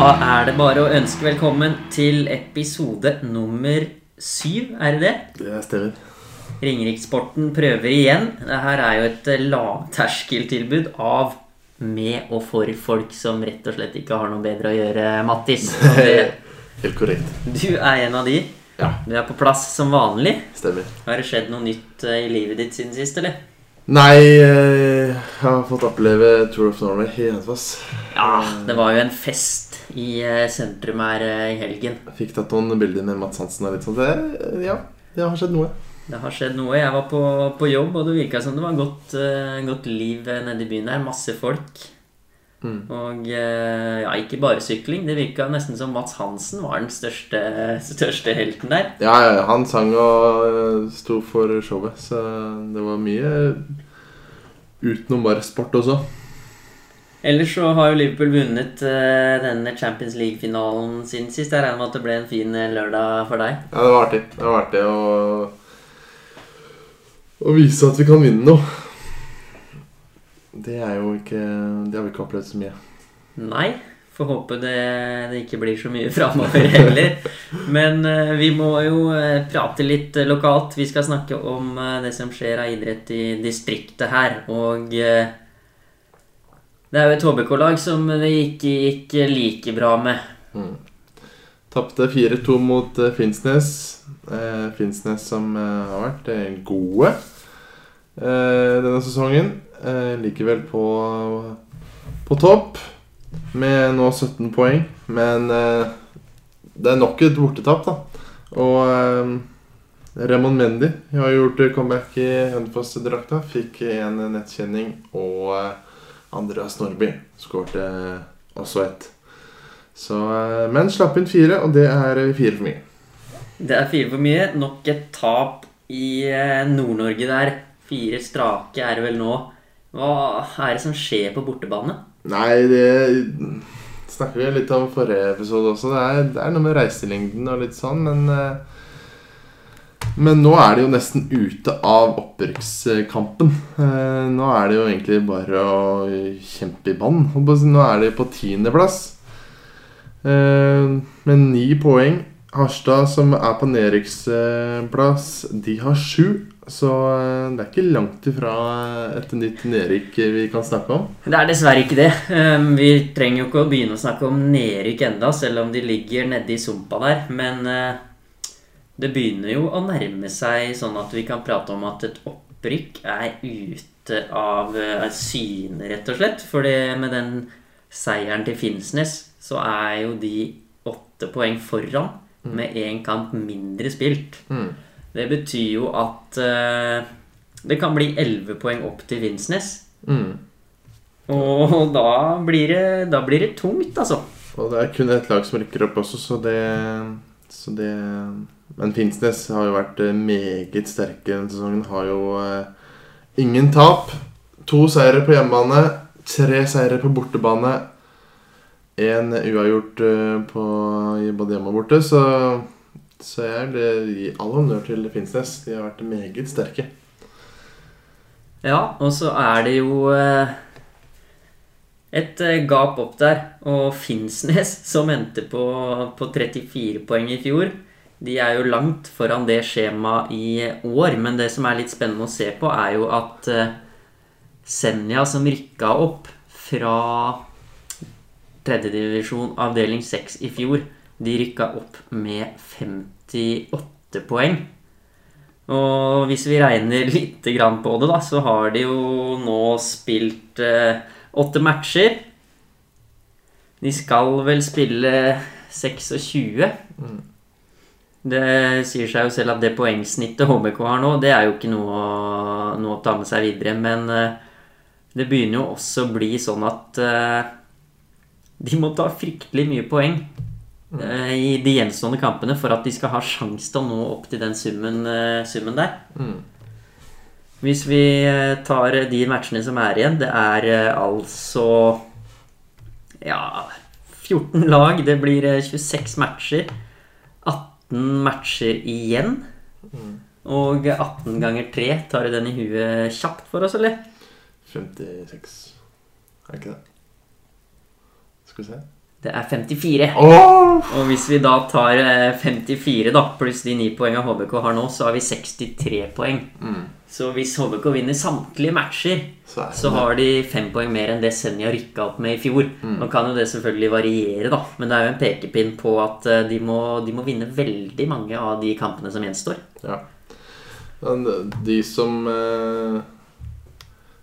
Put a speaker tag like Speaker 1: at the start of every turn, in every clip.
Speaker 1: er det bare å ønske velkommen til episode nummer syv, er det det?
Speaker 2: Det stemmer.
Speaker 1: Ringerikssporten prøver igjen. Dette er jo et eh, lavterskeltilbud av med og for folk som rett og slett ikke har noe bedre å gjøre, Mattis.
Speaker 2: Helt korrekt.
Speaker 1: Du er en av de.
Speaker 2: Ja,
Speaker 1: Du er på plass som vanlig.
Speaker 2: stemmer.
Speaker 1: Har det skjedd noe nytt eh, i livet ditt siden sist, eller?
Speaker 2: Nei, eh, jeg har fått oppleve Tour of Norway i Hønefoss.
Speaker 1: Ja, det var jo en fest i eh, sentrum her eh, i helgen.
Speaker 2: Jeg fikk tatt noen bilder med Mats Hansen og litt sånt. Det, ja, det har skjedd noe.
Speaker 1: Det har skjedd noe. Jeg var på, på jobb, og det virka som det var godt, godt liv nede i byen her. Masse folk.
Speaker 2: Mm.
Speaker 1: Og eh, ja, ikke bare sykling. Det virka nesten som Mats Hansen var den største, største helten der.
Speaker 2: Ja, ja, han sang og eh, sto for showet, så det var mye utenom bare sport også.
Speaker 1: Ellers så har jo Liverpool vunnet eh, denne Champions League-finalen siden sist. Jeg regner med at det ble en fin lørdag for deg.
Speaker 2: Ja, det var artig. Det var artig å, å vise at vi kan vinne noe. Det er jo ikke Det har vi ikke opplevd så mye.
Speaker 1: Nei. Får håpe det, det ikke blir så mye framover heller. Men eh, vi må jo eh, prate litt eh, lokalt. Vi skal snakke om det som skjer av idrett i distriktet her. Og det er jo et HBK-lag som det ikke gikk like bra med.
Speaker 2: Mm. Tapte 4-2 mot Finnsnes. Finnsnes som har vært gode denne sesongen. Eh, ligger på, på topp med nå 17 poeng. Men eh, det er nok et bortetap, da. Og eh, Remon Mendy har gjort comeback i Hønefoss-drakta. Fikk en nettkjenning. Og Andreas Nordby skårte også ett. Så, men slapp inn fire, og det er fire for mye.
Speaker 1: Det er fire for mye. Nok et tap i Nord-Norge der. Fire strake er det vel nå. Hva er det som skjer på bortebane?
Speaker 2: Nei, det snakker vi litt om forrige episode også. Det er, det er noe med reiselengden og litt sånn, men eh, Men nå er de jo nesten ute av opprykkskampen. Eh, Nå er det jo egentlig bare å kjempe i si. Nå er de på tiendeplass eh, med ni poeng. Harstad, som er på nedrykksplass, de har sju. Så eh, det er ikke langt ifra et nytt nedrykk vi kan snakke om.
Speaker 1: Det er dessverre ikke det. Um, Vi trenger jo ikke å begynne å snakke om nedrykk enda, selv om de ligger nede i sumpa der. Men eh, det begynner jo å nærme seg sånn at vi kan prate om at et opprykk er ute av eh, syne, rett og slett. For med den seieren til Finnsnes, så er jo de åtte poeng foran med én kamp mindre spilt.
Speaker 2: Mm.
Speaker 1: Det betyr jo at uh, det kan bli elleve poeng opp til Vinsnes.
Speaker 2: Mm.
Speaker 1: Og da blir det, da blir det tungt, altså.
Speaker 2: Og det er kun ett lag som rykker opp også, så det, så det Men Finnsnes har jo vært eh, meget sterke denne sesongen. Har jo uh, ingen tap. To seire på hjemmebane, tre seire på bortebane. Én uavgjort uh, på både hjemme og borte, så, så jeg vil gi all honnør til Finnsnes. De har vært meget sterke.
Speaker 1: Ja, og så er det jo eh, et eh, gap opp der. Og Finnsnes, som endte på, på 34 poeng i fjor, de er jo langt foran det skjemaet i år. Men det som er litt spennende å se på, er jo at eh, Senja, som rykka opp fra tredjedivisjon avdeling 6 i fjor, de rykka opp med 58 poeng. Og hvis vi regner litt grann på det, da, så har de jo nå spilt eh, åtte matcher. De skal vel spille 26. Det sier seg jo selv at det poengsnittet HBK har nå, det er jo ikke noe, å- noe å ta med seg videre. Men eh, det begynner jo også å bli sånn at eh, de må ta fryktelig mye poeng i de gjenstående kampene for at de skal ha sjanse til å nå opp til den summen, eh, summen der.
Speaker 2: Mm.
Speaker 1: Hvis vi eh, tar de matchene som er igjen, det er eh, altså ja 14 lag. Det blir eh, 26 matcher. 18 matcher igjen. Og 18 ganger 3. Tar du den i huet kjapt for oss, eller?
Speaker 2: 56 Er det ikke det? Skal vi se.
Speaker 1: Det er 54.
Speaker 2: Oh!
Speaker 1: Og hvis vi da tar eh, 54 da, pluss de 9 poengene HBK har nå, så har vi 63 poeng.
Speaker 2: Mm.
Speaker 1: Så hvis HBK vinner samtlige matcher,
Speaker 2: Så
Speaker 1: så har de fem poeng mer enn det Senja rykka opp med i fjor. Nå kan jo det selvfølgelig variere, da, men det er jo en pekepinn på at eh, de må, de må vinne veldig mange av de kampene som gjenstår.
Speaker 2: Ja. Men de som eh,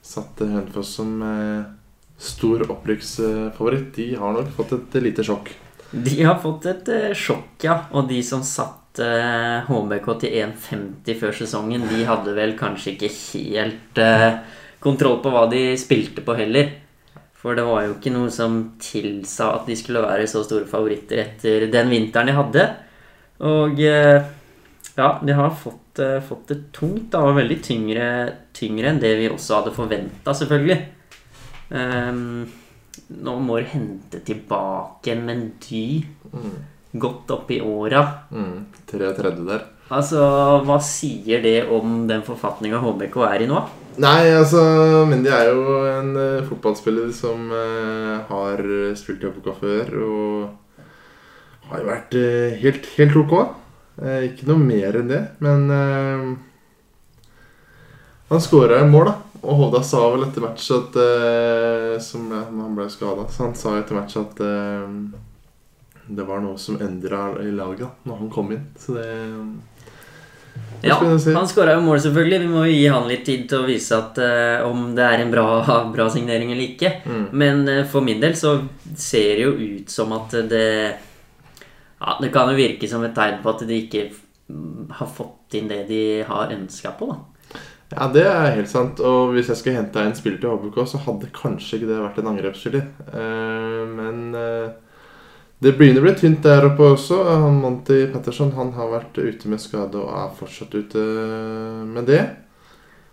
Speaker 2: satte Hønefoss som eh, stor opprykksfavoritt, de har nok fått et lite sjokk.
Speaker 1: De har fått et eh, sjokk, ja. Og de som satte eh, HBK til 1,50 før sesongen, de hadde vel kanskje ikke helt eh, kontroll på hva de spilte på heller. For det var jo ikke noe som tilsa at de skulle være så store favoritter etter den vinteren de hadde. Og eh, ja, de har fått, eh, fått det tungt, da, og veldig tyngre, tyngre enn det vi også hadde forventa, selvfølgelig. Ehm, nå må du hente tilbake en Mendy godt opp i åra.
Speaker 2: Mm. 33 der.
Speaker 1: Altså, hva sier det om den forfatninga HBK er i nå?
Speaker 2: Nei, altså Mendy er jo en uh, fotballspiller som uh, har spilt i OPK før, og har jo vært uh, helt, helt ok. Ikke noe mer enn det, men han skåra i mål, da. Og Hovda sa vel etter match at uh, som Han ble skada, så han sa etter match at uh, det var noe som endra i laget da når han kom inn. Så det
Speaker 1: Ja,
Speaker 2: si.
Speaker 1: han skåra jo mål, selvfølgelig. Vi må jo gi han litt tid til å vise at uh, om det er en bra, bra signering eller ikke.
Speaker 2: Mm.
Speaker 1: Men for min del så ser det jo ut som at det Ja, det kan jo virke som et tegn på at de ikke har fått inn det de har ønska på, da.
Speaker 2: Ja, det er helt sant. Og hvis jeg skulle henta en spiller til HBK, så hadde kanskje ikke det vært en angrepsspiller. Eh, men eh, det begynner å bli tynt der oppe også. Han Monty Petterson han har vært ute med skade og er fortsatt ute med det.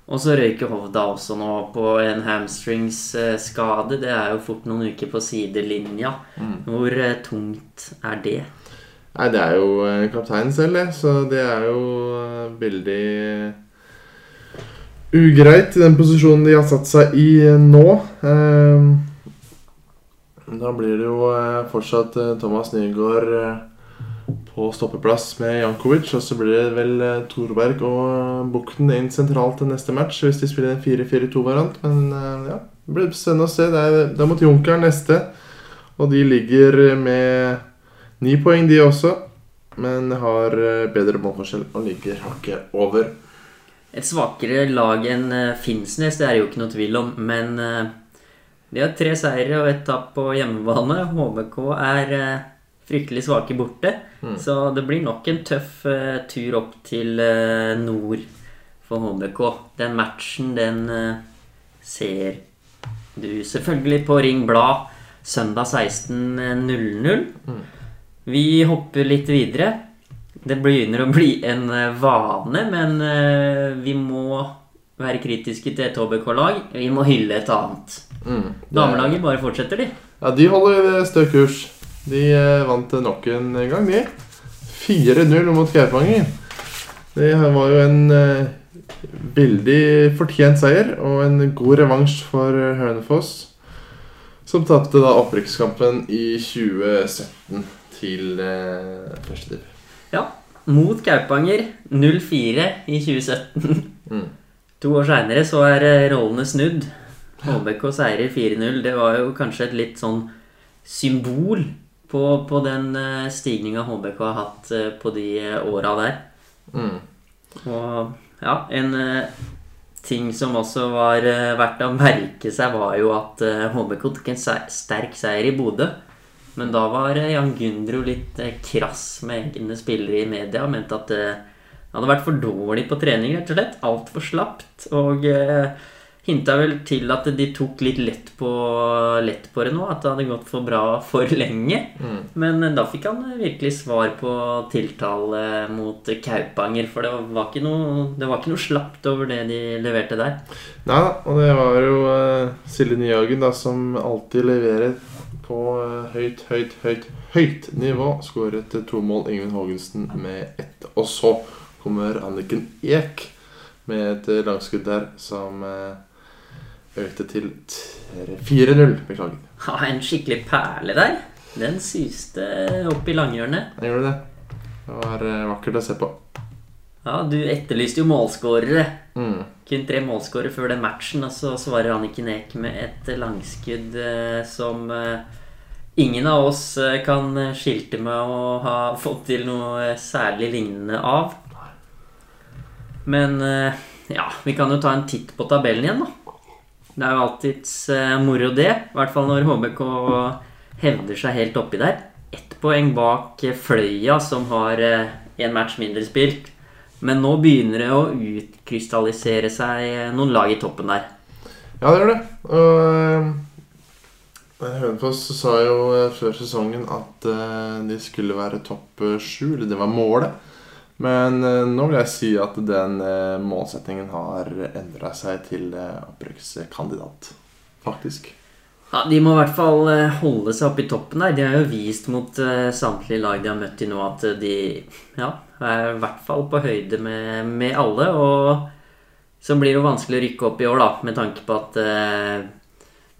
Speaker 1: Og så røyker Hovda også nå på en hamstringsskade. Det er jo fort noen uker på sidelinja. Hvor eh, tungt er det?
Speaker 2: Nei, det er jo eh, kapteinen selv, det. Så det er jo eh, veldig ugreit i den posisjonen de har satt seg i eh, nå. Eh, Da blir det jo eh, fortsatt eh, Thomas Nygaard på stoppeplass med Jankovic. Og så blir det vel Thorberg og Bukten inn sentralt til neste match hvis de spiller en 4-4-2-variant. Men ja, det blir spennende å se. Det er, det er mot Junkeren neste. Og de ligger med ni poeng, de også. Men har bedre målforskjell og ligger hakket over.
Speaker 1: Et svakere lag enn eh, Finnsnes, det er jo ikke noe tvil om. Men eh, de har tre seire og ett tap på hjemmebane. HBK er eh, fryktelig svake borte. Så det blir nok en tøff tur opp til nord for HBK. Den matchen, den ser du selvfølgelig på Ring Blad søndag 16.00. Vi hopper litt videre. Det begynner å bli en eh, vane, men eh, vi må være kritiske til et HBK-lag. Vi må hylle et annet.
Speaker 2: Mm.
Speaker 1: Damelaget bare fortsetter, de.
Speaker 2: Ja, de holder stø kurs. De eh, vant nok en gang, de. 4-0 mot Kaupanger. Det var jo en eh, veldig fortjent seier og en god revansj for eh, Hønefoss. Som tapte da opprykkskampen i 2017 til eh, første div.
Speaker 1: Ja. Mot Kaupanger 0-4 i 2017.
Speaker 2: Mm.
Speaker 1: To år seinere så er eh, rollene snudd. HBK seirer 4-0. Det var jo kanskje et litt sånn symbol på, på den uh, stigninga HBK har hatt eh, på de åra der.
Speaker 2: Mm.
Speaker 1: Og ja, en eh, ting som også var eh, verdt å merke seg, var jo at eh, HBK tok en sterk seier i Bodø. Men da var eh, Jan Gundro litt eh, krass med egne spillere i media og mente at det hadde vært for dårlig på trening, rett og slett. Altfor slapt. Og eh, hinta vel til at de tok litt lett på, lett på det nå. At det hadde gått for bra for lenge.
Speaker 2: Mm.
Speaker 1: Men eh, da fikk han eh, virkelig svar på tiltale mot eh, Kaupanger. For det var ikke noe, det var ikke noe slapt over det de leverte der.
Speaker 2: Nei da, og det var jo Silje Nyhagen da, som alltid leverer på eh, høyt, høyt, høyt, høyt nivå. Skåret eh, to mål. Ingvild Haagensen med ett. Og så kommer Anniken Eek med et eh, langskudd der som økte til 4-0. Beklager.
Speaker 1: Ha en skikkelig perle der. Den syste opp i langhjørnet.
Speaker 2: Jeg gjorde det. Det var vakkert å se på.
Speaker 1: Ja, du etterlyste jo målskårere.
Speaker 2: Mm.
Speaker 1: Kun tre målskårere før den matchen, og så svarer Anniken Eek med et langskudd eh, som eh, ingen av oss eh, kan skilte med å ha fått til noe særlig lignende av. Men ja, vi kan jo ta en titt på tabellen igjen, da. Det er jo alltids moro, det. I hvert fall når HBK hevder seg helt oppi der. Ett poeng bak Fløya, som har én match mindre spilt. Men nå begynner det å utkrystallisere seg noen lag i toppen der.
Speaker 2: Ja, det gjør det. Og eh, Hønefoss sa jo eh, før sesongen at eh, de skulle være topp eh, sju. Eller det var målet. Men eh, nå vil jeg si at den eh, målsettingen har endra seg til eh, opprykkskandidat. Faktisk.
Speaker 1: Ja, De må i hvert fall eh, holde seg oppe i toppen der. De har jo vist mot eh, samtlige lag de har møtt til nå, at eh, de ja, er i hvert fall på høyde med, med alle. Og så blir det jo vanskelig å rykke opp i år, da, med tanke på at eh,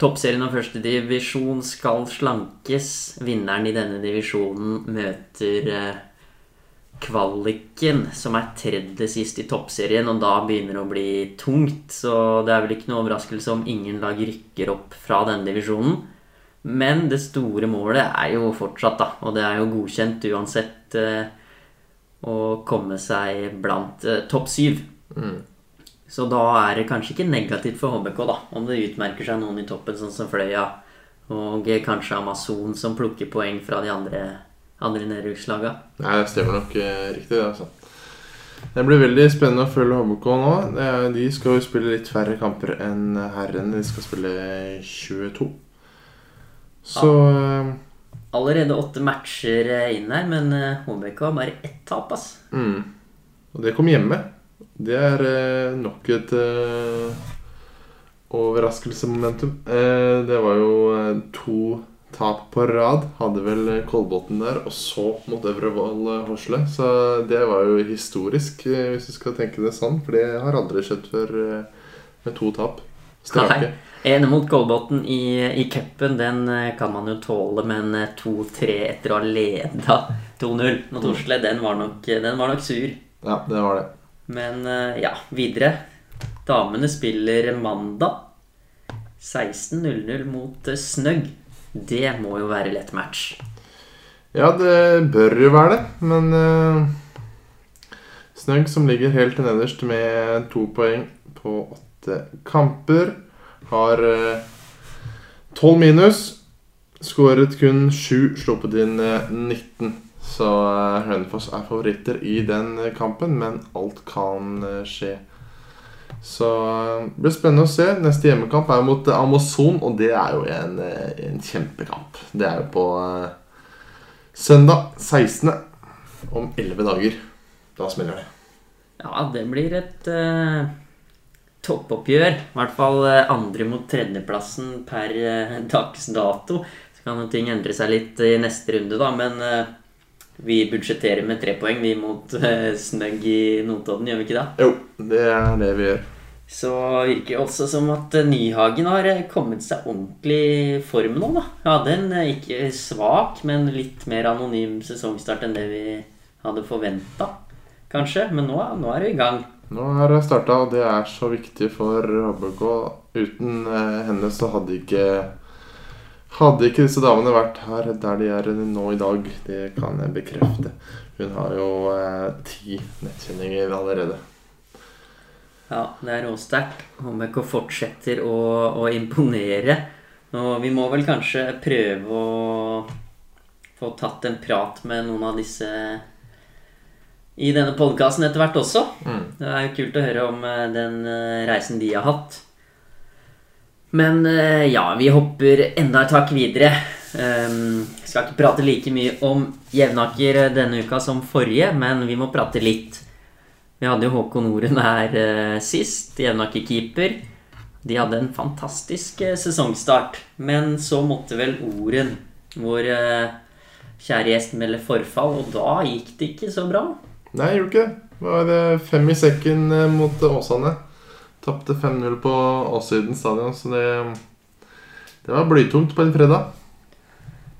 Speaker 1: toppserien og første divisjon skal slankes. Vinneren i denne divisjonen møter eh, kvaliken, som er tredje sist i toppserien, og da begynner det å bli tungt. Så det er vel ikke noe overraskelse om ingen lag rykker opp fra denne divisjonen. Men det store målet er jo fortsatt, da, og det er jo godkjent uansett, eh, å komme seg blant eh, topp syv.
Speaker 2: Mm.
Speaker 1: Så da er det kanskje ikke negativt for HBK, da, om det utmerker seg noen i toppen, sånn som Fløya, og kanskje Amazon som plukker poeng fra de andre, andre nedrykkslaga.
Speaker 2: Nei, det stemmer nok eh, riktig, det. altså. Det blir veldig spennende å følge HBK nå. De skal jo spille litt færre kamper enn herrene. De skal spille 22. Så eh,
Speaker 1: Allerede åtte matcher eh, inn her, men eh, HBK har bare ett tap, ass.
Speaker 2: mm. Og det kom hjemme. Det er eh, nok et eh, overraskelsesmomentum. Eh, det var jo eh, to tap på rad. Hadde vel Kolbotn der, og så mot Øvrevoll eh, Horsle. Så det var jo historisk, eh, hvis du skal tenke det sånn. For det har aldri skjedd før eh, med to tap. Strake.
Speaker 1: Ene mot Kolbotn i, i cupen, den eh, kan man jo tåle, men eh, 2-3 etter å ha leda 2-0 mot Osle, den var, nok, den var nok sur.
Speaker 2: Ja, det var det.
Speaker 1: Men eh, ja, videre. Damene spiller mandag 16.00 mot eh, Snøgg. Det må jo være lett match.
Speaker 2: Ja, det bør jo være det, men uh, Snøgg som ligger helt nederst med to poeng på åtte kamper, har tolv minus. Skåret kun sju, sluppet inn eh, 19. Så uh, Hønefoss er favoritter i den eh, kampen, men alt kan eh, skje. Så eh, det blir spennende å se. Neste hjemmekamp er mot eh, Amazon, og det er jo en, eh, en kjempekamp. Det er jo på eh, søndag 16. om 11 dager. Da smeller det.
Speaker 1: Ja, det blir et eh, toppoppgjør. I hvert fall eh, andre mot tredjeplassen per eh, dags dato. Så kan ting endre seg litt i neste runde, da, men eh, vi budsjetterer med tre poeng, vi mot Snøgg i Notodden, gjør vi ikke det?
Speaker 2: Jo, det er det vi gjør.
Speaker 1: Så virker det også som at Nyhagen har kommet seg ordentlig i form nå, da. Hadde en er ikke svak, men litt mer anonym sesongstart enn det vi hadde forventa, kanskje. Men nå, nå er det i gang.
Speaker 2: Nå har jeg starta, og det er så viktig for HBK. Uten eh, henne så hadde ikke hadde ikke disse damene vært her der de er nå i dag. Det kan jeg bekrefte. Hun har jo eh, ti nettkjenninger allerede.
Speaker 1: Ja, det er råsterkt. HBK fortsetter å, å imponere. Og vi må vel kanskje prøve å få tatt en prat med noen av disse i denne podkasten etter hvert også.
Speaker 2: Mm.
Speaker 1: Det er jo kult å høre om eh, den eh, reisen de har hatt. Men eh, ja, vi hopper enda et hakk videre. Um, skal ikke prate like mye om Jevnaker denne uka som forrige, men vi må prate litt. Vi hadde jo Håkon Oren her uh, sist, Jevnaker-keeper. De hadde en fantastisk uh, sesongstart, men så måtte vel Oren, vår uh, kjære gjest, melde forfall, og da gikk det ikke så bra.
Speaker 2: Nei, jeg gjorde ikke det. Var fem i sekken eh, mot Åsane. Tapte 5-0 på Åssiden stadion, så det Det var blytungt på en fredag.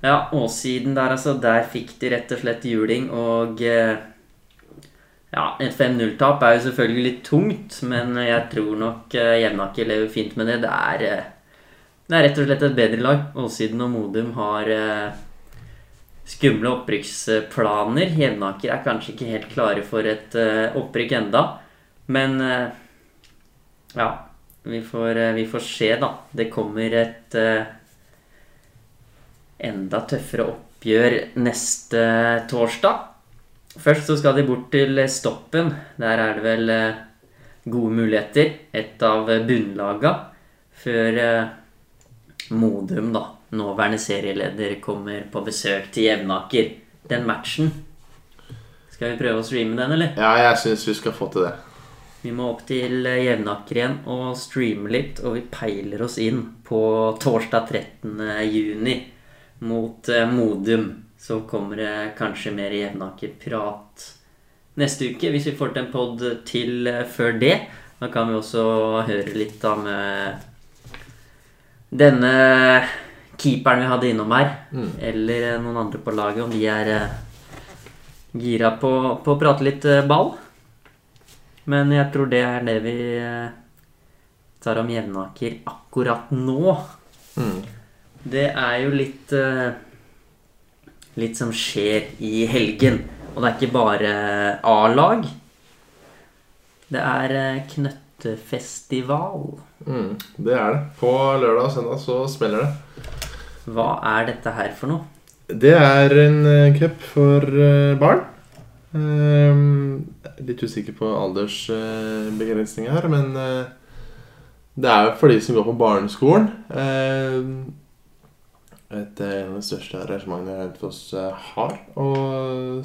Speaker 1: Ja, Åssiden der, altså. Der fikk de rett og slett juling, og eh, Ja, et 5-0-tap er jo selvfølgelig litt tungt, men jeg tror nok eh, Jevnaker lever fint med det. Det er, det er rett og slett et bedre lag. Åssiden og Modum har skumle opprykksplaner. Jevnaker er kanskje ikke helt klare for et eh, opprykk enda, men eh, ja. Vi får, eh, vi får se, da. Det kommer et enda tøffere oppgjør neste torsdag. Først så skal de bort til Stoppen. Der er det vel gode muligheter. Et av bunnlaga. Før Modum, da, nåværende serieleder, kommer på besøk til Jevnaker. Den matchen. Skal vi prøve å streame den, eller?
Speaker 2: Ja, jeg syns vi skal få til det.
Speaker 1: Vi må opp til eh, Jevnaker igjen og streame litt, og vi peiler oss inn på torsdag 13. juni mot eh, Modum. Så kommer det kanskje mer Jevnaker-prat neste uke, hvis vi får til en pod til eh, før det. Da kan vi også høre litt om denne keeperen vi hadde innom her,
Speaker 2: Mm.
Speaker 1: eller eh, noen andre på laget, om de er eh, gira på, på å prate litt eh, ball. Men jeg tror det er det vi tar om Jevnaker akkurat nå.
Speaker 2: Mm.
Speaker 1: Det er jo litt Litt som skjer i helgen. Og det er ikke bare A-lag. Det er knøttefestival.
Speaker 2: Mm. Det er det. På lørdag og søndag så smeller det.
Speaker 1: Hva er dette her for noe?
Speaker 2: Det er en uh, cup for eh, barn. Ehm, litt usikker på aldersbegrensninga her, men eh, det er jo for de som går på barneskolen. Ehm, et eh, av de største arrangementene eh, har å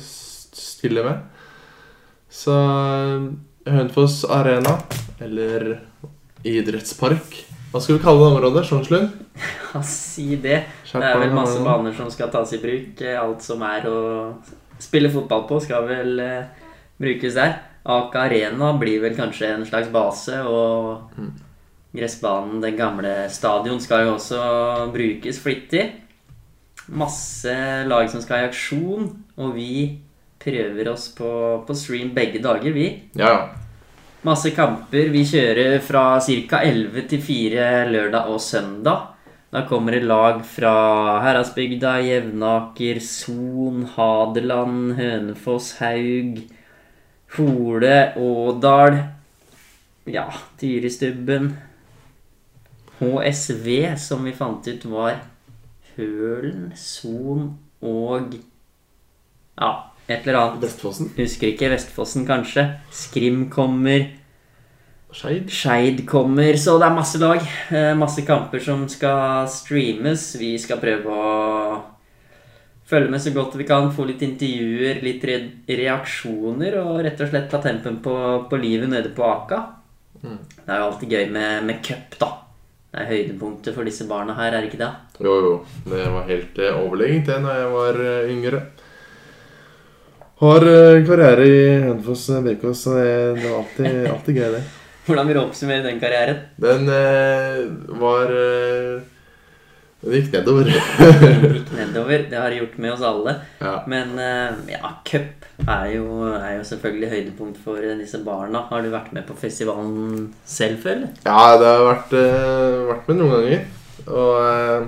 Speaker 2: stille med. Så eh, Hønefoss Arena, eller idrettspark Hva skal vi kalle det området? Sjognslund?
Speaker 1: Ja, si det. Det er vel masse baner som skal tas i bruk. Alt som er å spille fotball på, skal vel eh, brukes der. Ake Arena blir vel kanskje en slags base, og
Speaker 2: Mm.
Speaker 1: gressbanen, den gamle stadion, skal jo også brukes flittig. Masse lag som skal i aksjon, og vi prøver oss på, på stream begge dager, vi.
Speaker 2: Ja, ja.
Speaker 1: Masse kamper. Vi kjører fra ca. 11 til 4 lørdag og søndag. Da kommer det lag fra Heradsbygda, Jevnaker, Son, Hadeland, Hønefoss, Haug, Hole, Ådal Ja, Tyristubben. HSV, som vi fant ut var Hølen, Son og Ja, et eller annet.
Speaker 2: Vestfossen.
Speaker 1: Husker ikke. Vestfossen, kanskje. Skrim kommer.
Speaker 2: Skeid.
Speaker 1: Skeid kommer. Så det er masse lag. eh, Masse kamper som skal streames. Vi skal prøve å følge med så godt vi kan. Få litt intervjuer, litt re reaksjoner, og rett og slett ta tempen på, på livet nede på Aka.
Speaker 2: Mm.
Speaker 1: Det er jo alltid gøy med, med cup, da. Det er høydepunktet for disse barna her, er det ikke det?
Speaker 2: Jo, jo. Det var helt eh, overlegent det da jeg var eh, yngre. Har eh, karriere i Hønefoss eh, BK, så det, det var alltid, alltid gøy, det.
Speaker 1: Hvordan vil du oppsummere den karrieren?
Speaker 2: Den eh, var eh, Den gikk nedover.
Speaker 1: den Gikk nedover. Det har det gjort med oss alle.
Speaker 2: ja.
Speaker 1: Men eh, ja, cup er jo, er jo selvfølgelig høydepunkt for eh, disse barna. Har du vært med på festivalen selv før? eller?
Speaker 2: ja, det har vært, eh, vært med noen ganger. Og eh,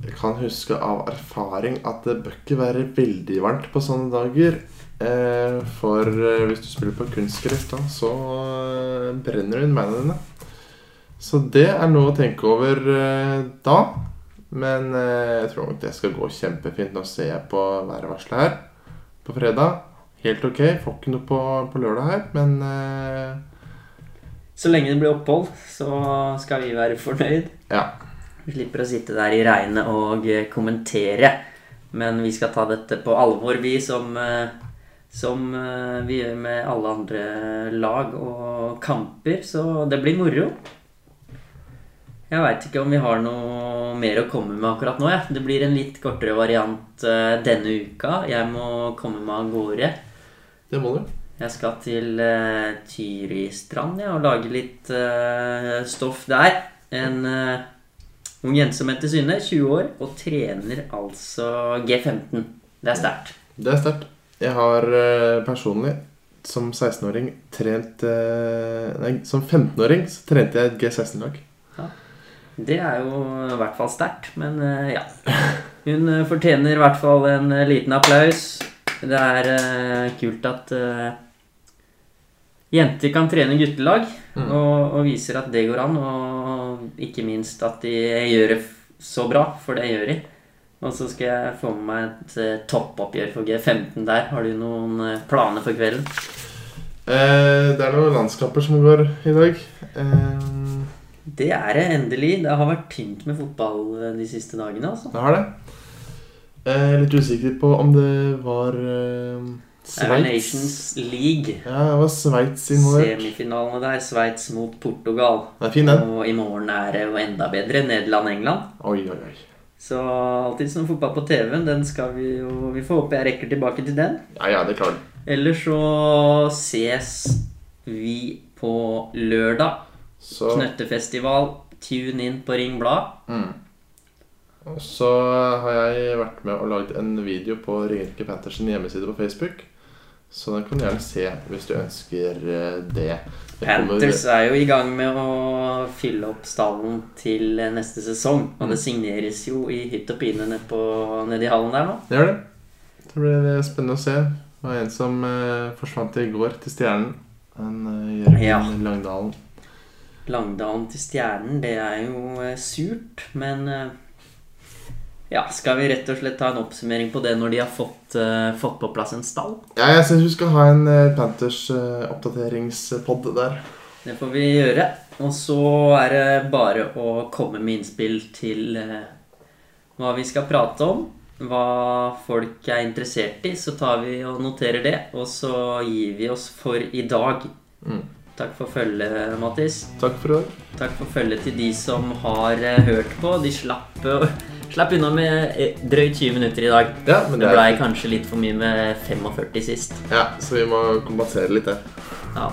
Speaker 2: jeg kan huske av erfaring at det bør ikke være veldig varmt på sånne dager. Eh, for eh, hvis du spiller på kunstgress, da, så eh, brenner du inn beina dine. Så det er noe å tenke over eh, da. Men eh, jeg tror nok det skal gå kjempefint. Nå ser jeg på værvarselet her på fredag. Helt ok. Får ikke noe på, på lørdag her, men eh,
Speaker 1: Så lenge det blir opphold, så skal vi være fornøyd.
Speaker 2: ja.
Speaker 1: Vi slipper å sitte der i regnet og eh, kommentere. Men vi skal ta dette på alvor, vi, som, eh, som eh, vi gjør med alle andre lag og kamper. Så det blir moro. Jeg veit ikke om vi har noe mer å komme med akkurat nå. Ja. Det blir en litt kortere variant uh, denne uka. Jeg må komme meg av gårde.
Speaker 2: Det må du.
Speaker 1: Jeg skal til uh, Tyristrand ja, og lage litt uh, stoff der. En Ung jente som heter Synne, 20 år, og trener altså G15. Det er sterkt.
Speaker 2: Det er sterkt. Jeg har eh, personlig som 16-åring trent eh, Nei, som 15-åring så trente jeg et G16-lag.
Speaker 1: Det er jo i hvert fall sterkt, men eh, ja. Hun fortjener i hvert fall en liten applaus. Det er kult at jenter kan trene guttelag,
Speaker 2: Mm.
Speaker 1: og, og viser at det går an. Og ikke minst at de gjør det så bra, for det gjør de. Og så skal jeg få med meg et eh, toppoppgjør for G15 der. Har du noen eh, planer for kvelden?
Speaker 2: Eh, det er noen landskamper som går i dag. Eh,
Speaker 1: Det er det endelig. Det har vært tynt med fotball eh, de siste dagene, altså.
Speaker 2: det har det. Eh, litt usikker på om det var eh, Sveits.
Speaker 1: Nations League.
Speaker 2: Ja, det var Sveits involvert.
Speaker 1: Semifinalene der. Sveits mot Portugal.
Speaker 2: Det er fin, den.
Speaker 1: Og i morgen er det jo enda bedre. Nederland-England.
Speaker 2: Oi, oi, oi.
Speaker 1: Så alltid som fotball på TV-en, den skal vi jo Vi får håpe jeg rekker tilbake til den.
Speaker 2: Ja, ja, det klarer du.
Speaker 1: Ellers så ses vi på lørdag.
Speaker 2: Så
Speaker 1: Knøttefestival. Tune inn på Ring Blad.
Speaker 2: mm. Og så har jeg vært med og laget en video på Ringerike Panthers hjemmeside på Facebook. Så den kan du gjerne se hvis du ønsker eh, det. det
Speaker 1: Panthers er jo i gang med å fylle opp stallen til neste sesong. Og det signeres jo i hytt og pine nede på- i hallen der nå.
Speaker 2: Det gjør det. Det blir spennende å se. Det var en som eh, forsvant i går til Stjernen. En Jørgen
Speaker 1: Ja.
Speaker 2: Langdalen.
Speaker 1: Langdalen til Stjernen, det er jo eh, surt, men eh, Ja, skal vi rett og slett ta en oppsummering på det når de har fått, uh, fått på plass en stall?
Speaker 2: Ja, jeg syns vi skal ha en uh, Panthers uh, der.
Speaker 1: Det får vi gjøre. Og så er det bare å komme med innspill til eh, hva vi skal prate om. Hva folk er interessert i. Så tar vi og noterer det. Og så gir vi oss for i dag.
Speaker 2: Mm.
Speaker 1: Takk for følget, Mattis.
Speaker 2: Takk for i.
Speaker 1: Takk for følget til de som har eh, hørt på. De slapp, eh, slapp unna med eh, drøyt 20 minutter i dag.
Speaker 2: Ja, men
Speaker 1: Det
Speaker 2: det
Speaker 1: blei kanskje litt for mye med 45 sist.
Speaker 2: ja, så vi må kompensere litt det.
Speaker 1: Ja.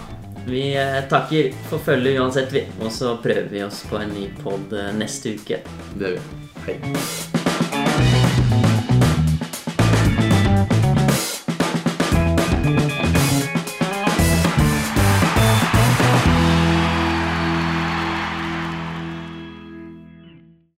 Speaker 1: Vi eh, takker for følget uansett, vi. Og så prøver vi oss på en ny pod neste uke.
Speaker 2: Det gjør vi. Hei.